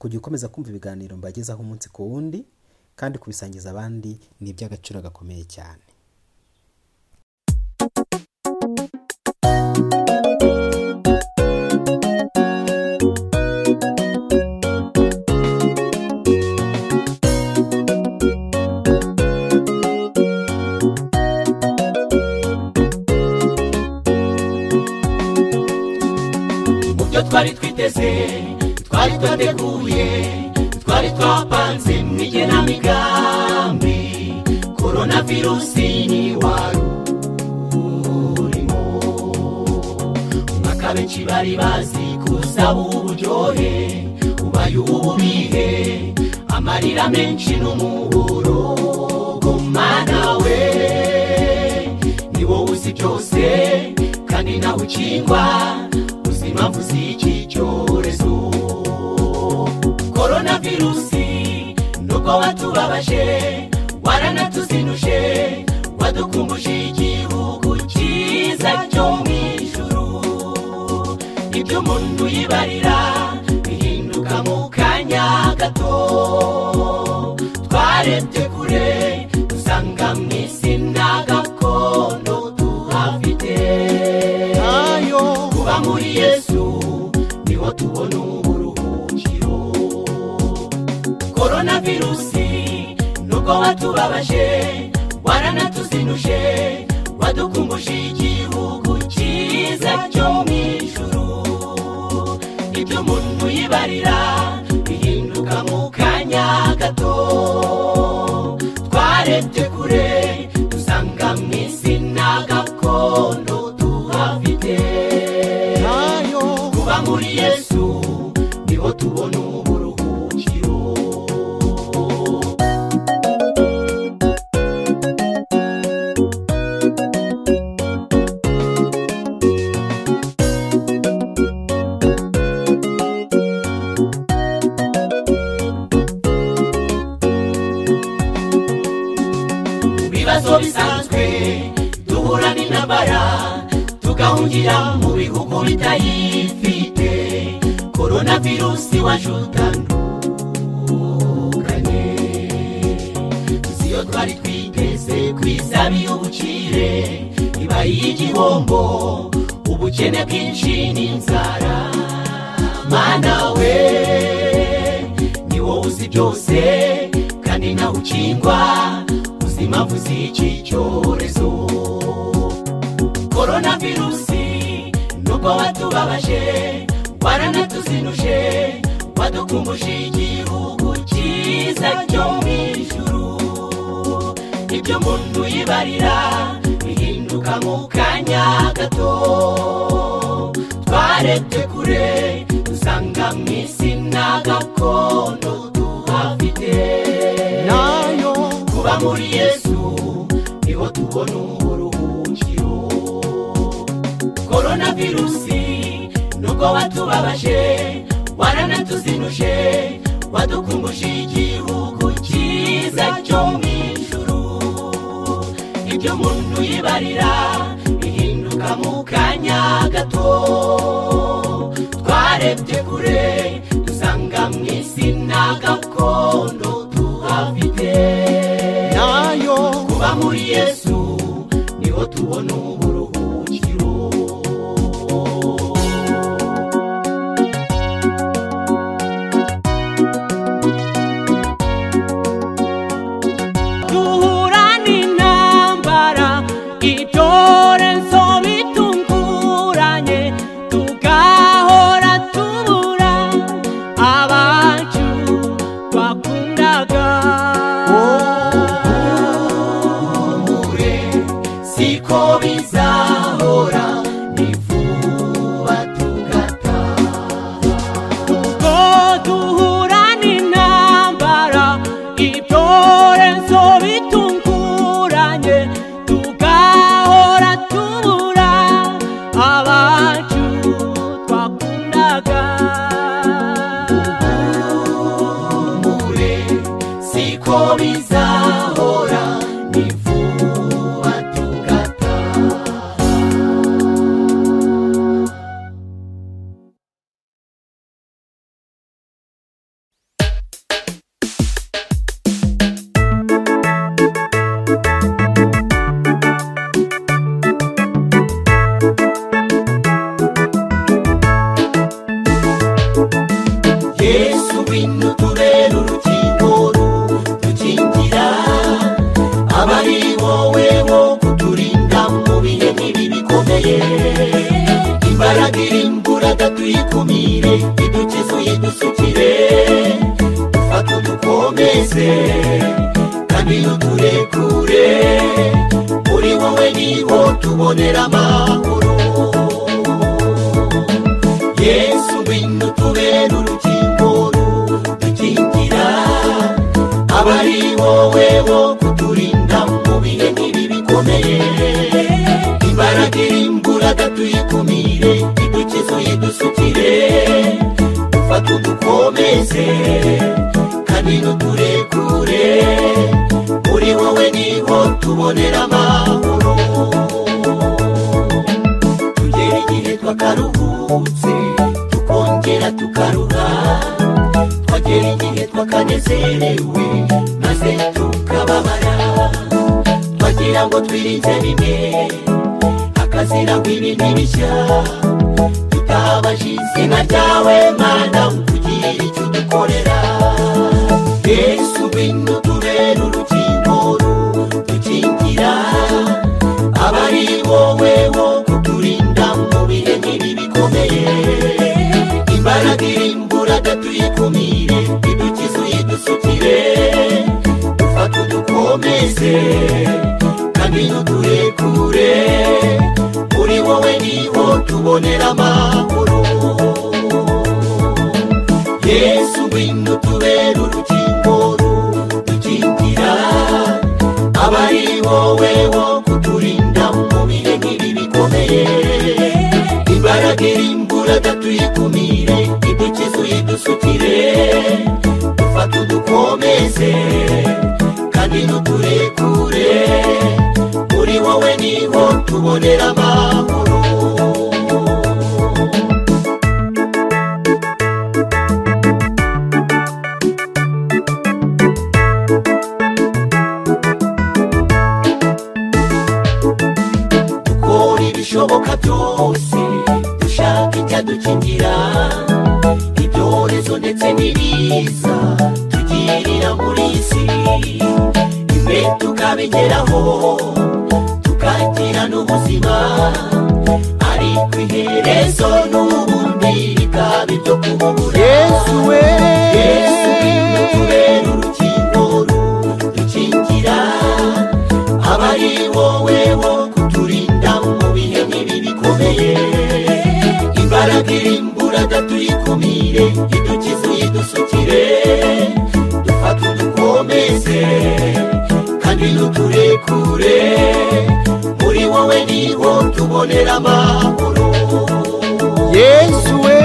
kujya ukomeza kumva ibiganiro mbagezaho umunsi ku wundi kandi kubisangiza abandi ni iby'agaciro gakomeye cyane. Menshi n'umuburo gumana we ni wowe uzi byose kandi nawe ukingwa uzi impamvu z'iki cyorezo. Korona virusi nubwo watubabaje waranatuzinuje wadukumbuje igihugu cyiza cyo mu ijuru. Ibyo umuntu yibarira gato twarebye kure dusanga mu isi nta gakondo tuhafite kuba muri yesu ni ho tubona uburuhukiro korona virusi nubwo watubabaje waranatuzinuje wadukumbuje igihugu cyiza cyo mu ijuru ibyo umuntu yibarira gato twarebye bibazo bisanzwe duhura n'intambara tugahungira mu bihugu bitayifite. Korona virusi waje utandukanye tuzi iyo twari twiteze ku isabi y'ubukire ibaye igihombo ubukene bwinshi n'inzara. Mana we ni wowe uzi byose kandi nawe ukingwa. Impamvu z'iki cyorezo korona virusi nubwo watubabaje waranatuzinuje wadukumbuje igihugu cyiza cyo mu ijuru ibyo umuntu yibarira bihinduka mu kanya gato twarebye kure dusanga mu isi nta gakondo tuhafite muri yesu ni ho tubona uburuhukiro korona virusi nubwo watubabaje waranatuzinuje wadukumbuje igihugu cyiza cyo mu ijuru. Ibyo umuntu yibarira bihinduka mu kanya gato. izahora tubonera amahoro yesu ngwino tubere urukingo rudukingira aba ari wowe wo kuturinda mu bihe nk'ibi bikomeye. Imbaraga irimburaga tuyikumire idukize uyidusukire dufate udukomeze kandi n'uturekure. Muri wowe ni ho tubonera amahoro. Tugera igihe twakaruhutse tukongera tukaruha twagera igihe twakanezerewe maze tukababara. Twagira ngo twirinze bimwe hakaziraho ibindi bishya tutabaje izina ryawe mana irimburaga tuyikumire idukize uyidusukire dufate udukomeze kandi n'uturekure muri wowe ni ho tubonera amahoro yesu ngwino tubere urukingo rudukingira aba ari wowe wo kuturinda mu bihe nk'ibi bikomeye. Imbaraga irimburaga tuyikumire idukize uyidusukire dufate udukomeze kandi n'uturekure muri wowe ni ho tubonera amahoro. N'ubuzima. Ariko iherezo n'ubundi rikaba ibyo kubura yesu we. Yesu ngwino tubere urukingo rudukingira. Aba ari wowe wo kuturinda mu bihe nk'ibi bikomeye. Imbaraga irimburaga tuyikumire idukize uyidusukire. Dufate udukomeze kandi n'uturekure muri wowe ni ho tubonera amahoro. Yesu we.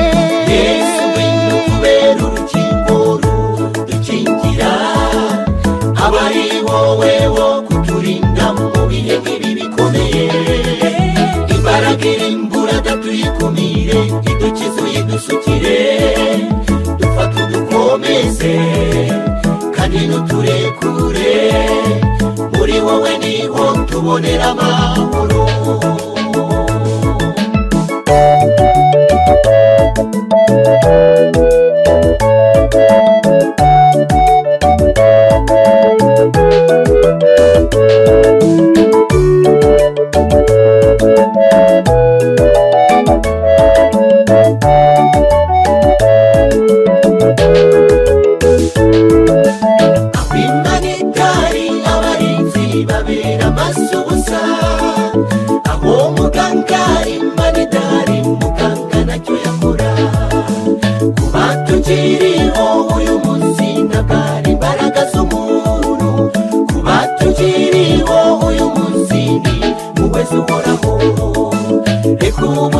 Yesu ngwino tubere urukingo rudukingira. Aba ari wowe wo kuturinda mu bihe nk'ibi bikomeye. Imbaraga irimburaga tuyikumire idukize uyidusukire. Dufate udukomeze kandi n'uturekure. Wowe ni ho tubonera amahoro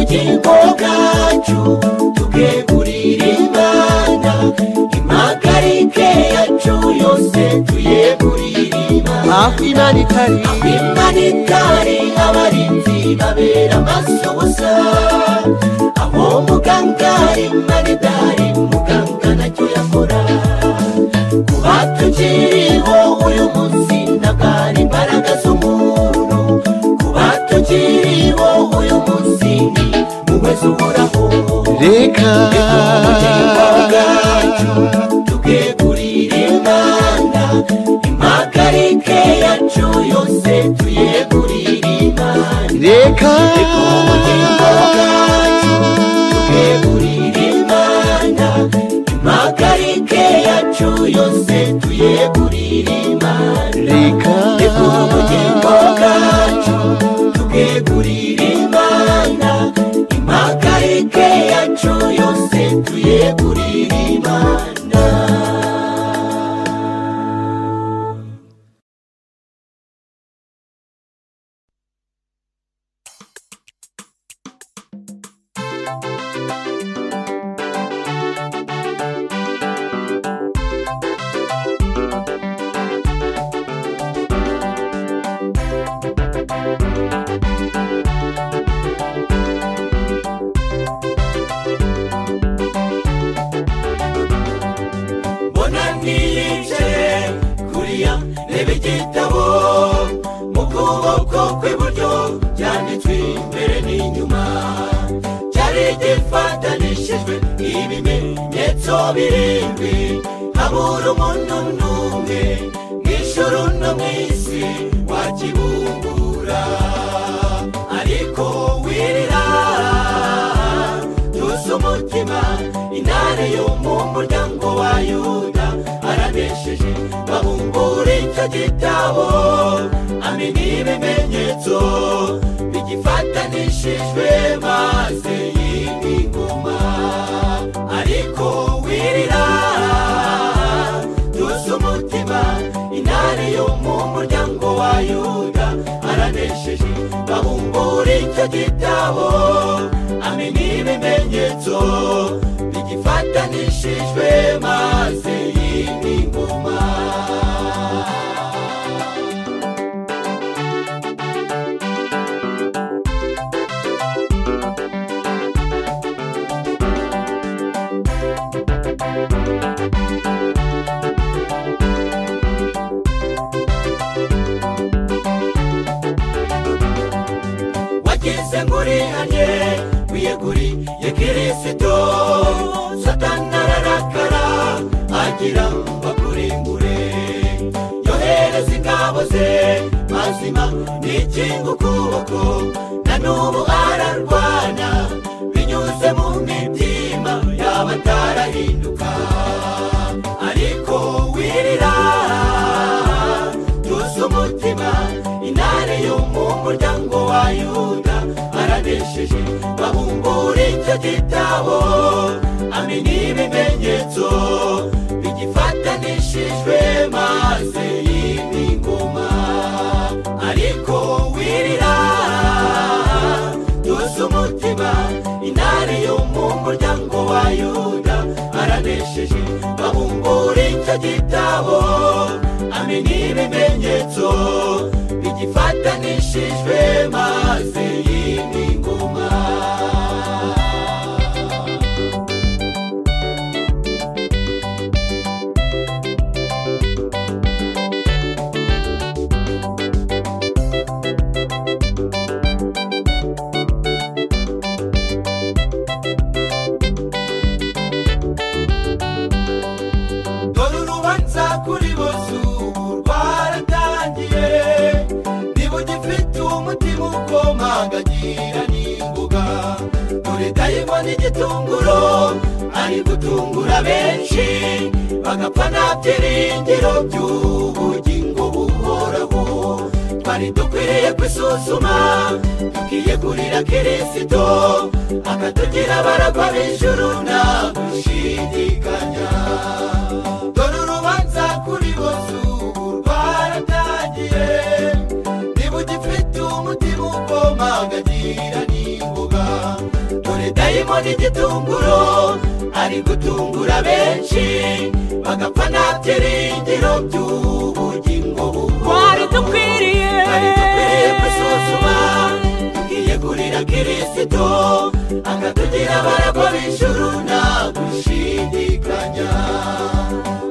ubugingo bwacu tubwegurire imana. Impagarike yacu yose tuye aho imana. Itari imana itari abarinzi babera amaso gusa aho muganga imana idari bwacu tubwegurire imana impagarike yacu yose tuyegurire imana reka ubugingo bwacu tubwegurire imana impagarike yacu yose tuyegurire kw'iburyo cyanditswe imbere n'inyuma. Cyari gifatanishijwe ibimenyetso birindwi. Habura umuntu n'umwe mu ijuru no mu isi wakibumbura ariko wirira tuzi umutima intare yo mu muryango wa yuda babumbura icyo gitabo amenya ibimenyetso bigifatanishijwe maze yimya ingoma ariko wirira tuzi umutima intare yo mu muryango wa yuda. Aranesheje babumbura icyo gitabo amenya ibimenyetso bigifatanishijwe maze yimya ingoma kirisito satani ararakara agira ngo akurimbure yohereza ingabo ze mazima n'ikinga ukuboko na n'ubu ararwana. Binyuze mu mitima yaba atarahinduka ariko wirira tuzi umutima intare yo mu muryango wa yuda. Aranesheje babumbura icyo gitabo amenya ibimenyetso bigifatanishijwe maze yimya ingoma ariko wirira tuzi umutima intare yo mu muryango wa yuda. Aranesheje babumbura icyo gitabo amenya ibimenyetso bigifatanishijwe maze yimya dore dayimoni igitunguro ari gutungura benshi bagapfa nta byiringiro by'ubugingo buhoraho. Twari dukwiriye kwisuzuma tukiyegurira kirisito akatugira abaragwa b'ijuru nta gushidikanya. Dore urubanza kuri bose hari igitunguro ari gutungura benshi bagapfa nta byiringiro by'ubugingo buhari dukwiriye hari dukwiriye gusuzuma tukiyegurira kirisito akatugira abaragwa b'ijuru nta gushidikanya.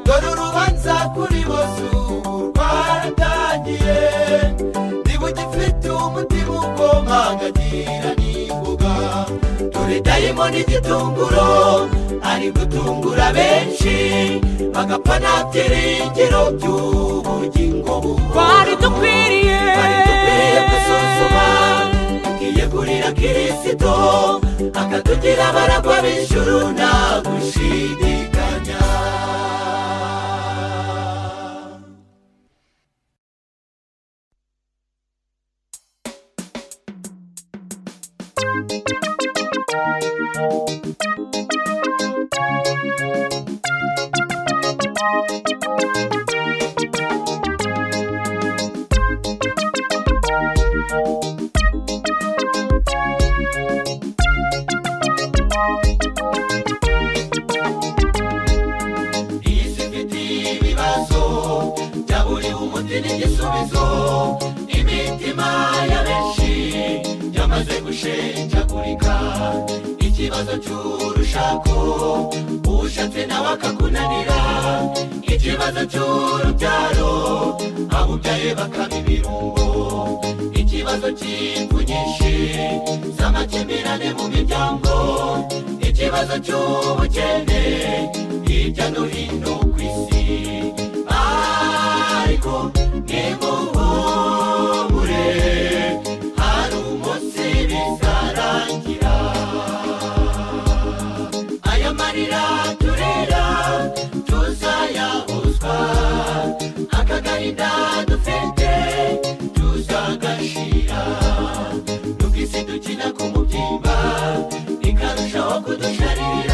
Dore urubanza kuri bose ubu rwaratangiye niba ugifite umutima ukomanga dore dayimoni igitunguro ari gutungura benshi. Bagapfa nta byiringiro by'ubugingo twari dukwiriye twari dukwiye gusuzuma tukiyegurira kirisito akatugira abaragwa b'ijuru nta gushidikanya. Imitima ya benshi yamaze gushenjagurika ikibazo cy'urushako ushatse nawe akakunanira ikibazo cy'urubyaro abubyaye bakaba ibirungo ikibazo cy'impfu nyinshi z'amakimbirane mu miryango ikibazo cy'ubukene hirya no hino ku isi ariko nimuhumure aka gahinda dufite tuzagashira nuko isi dukina ku mubyimba ikarushaho kudusharirira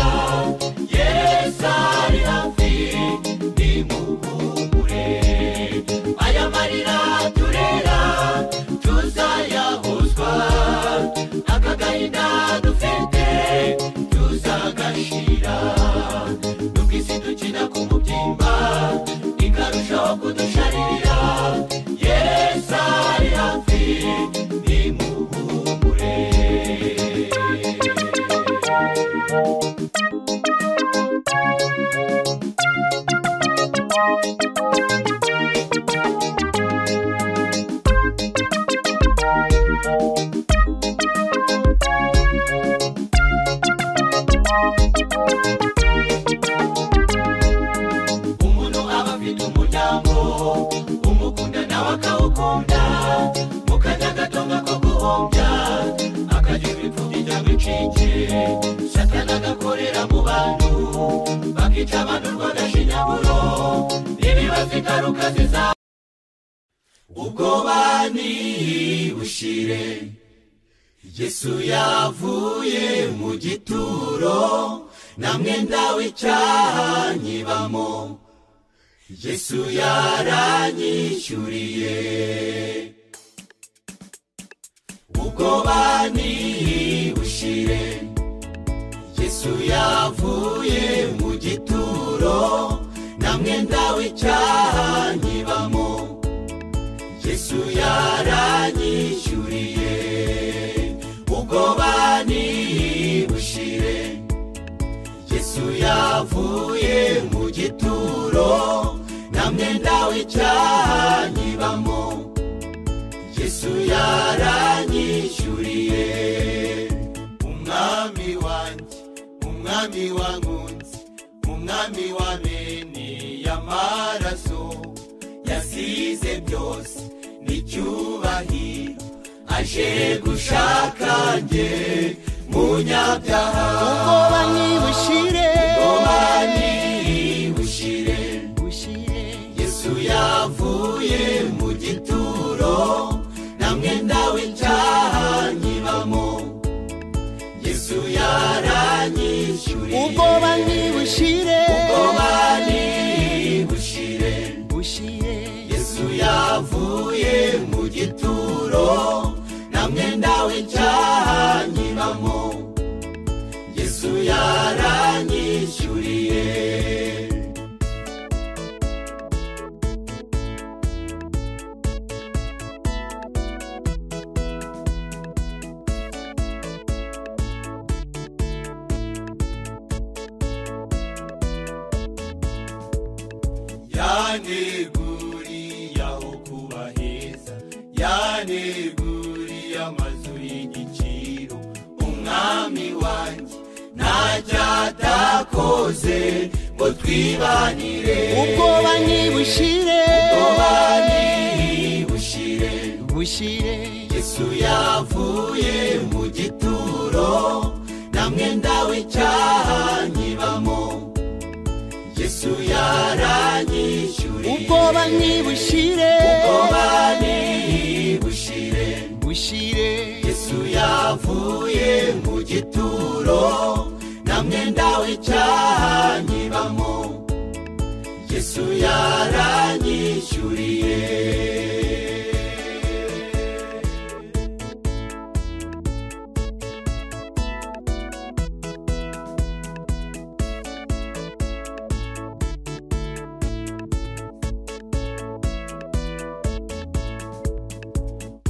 guhombya akagira imfubyi cyangwa incike satana agakorera mu bantu bakica abantu rw'agashinyaguro n'ibibazo ingaruka ziza ubwoba bushire yesu yavuye mu gituro na mwenda w'icyaha nyibamo yesu yaranyishyuriye mwenda w'icyaha nyibamo yesu yaranyishyuriye ubwoba bushire yesu yavuye mu gituro. Na mwenda w'icyaha nyibamo yesu yaranyishyuriye umwami wanjye umwami wankunze umwami wa aje gushaka njye munyabyaha. Ubwoba ntibushire ubwoba bushire. Bushire. Yesu yavuye mu gituro na mwenda w'icyaha nyibamo yesu yaranyishyuriye. Ubwoba ntibushire waranyishyuriye Yani atakoze ngo twibanire. Ubwoba ntibushire. Ubwoba bushire bushire. Yesu yavuye mu gituro nta mwenda w'icyaha nkibamo. Yesu yaranyishyuriye. Ubwoba ntibushire. Ubwoba bushire bushire. Yesu yavuye mu gituro nta mwenda w'icyaha nkibamo yesu yaranyishyuriye.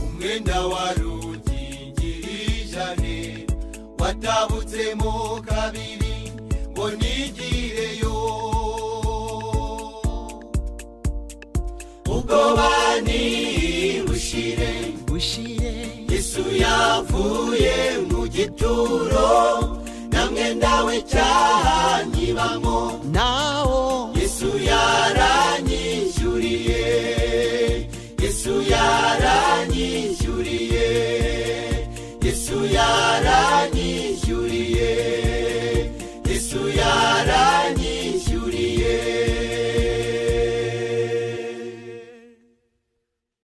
Umwenda wari ugingirije watabutsemo kabiri. dutuye mu gituro namwe ndawe cyanyibamo nawe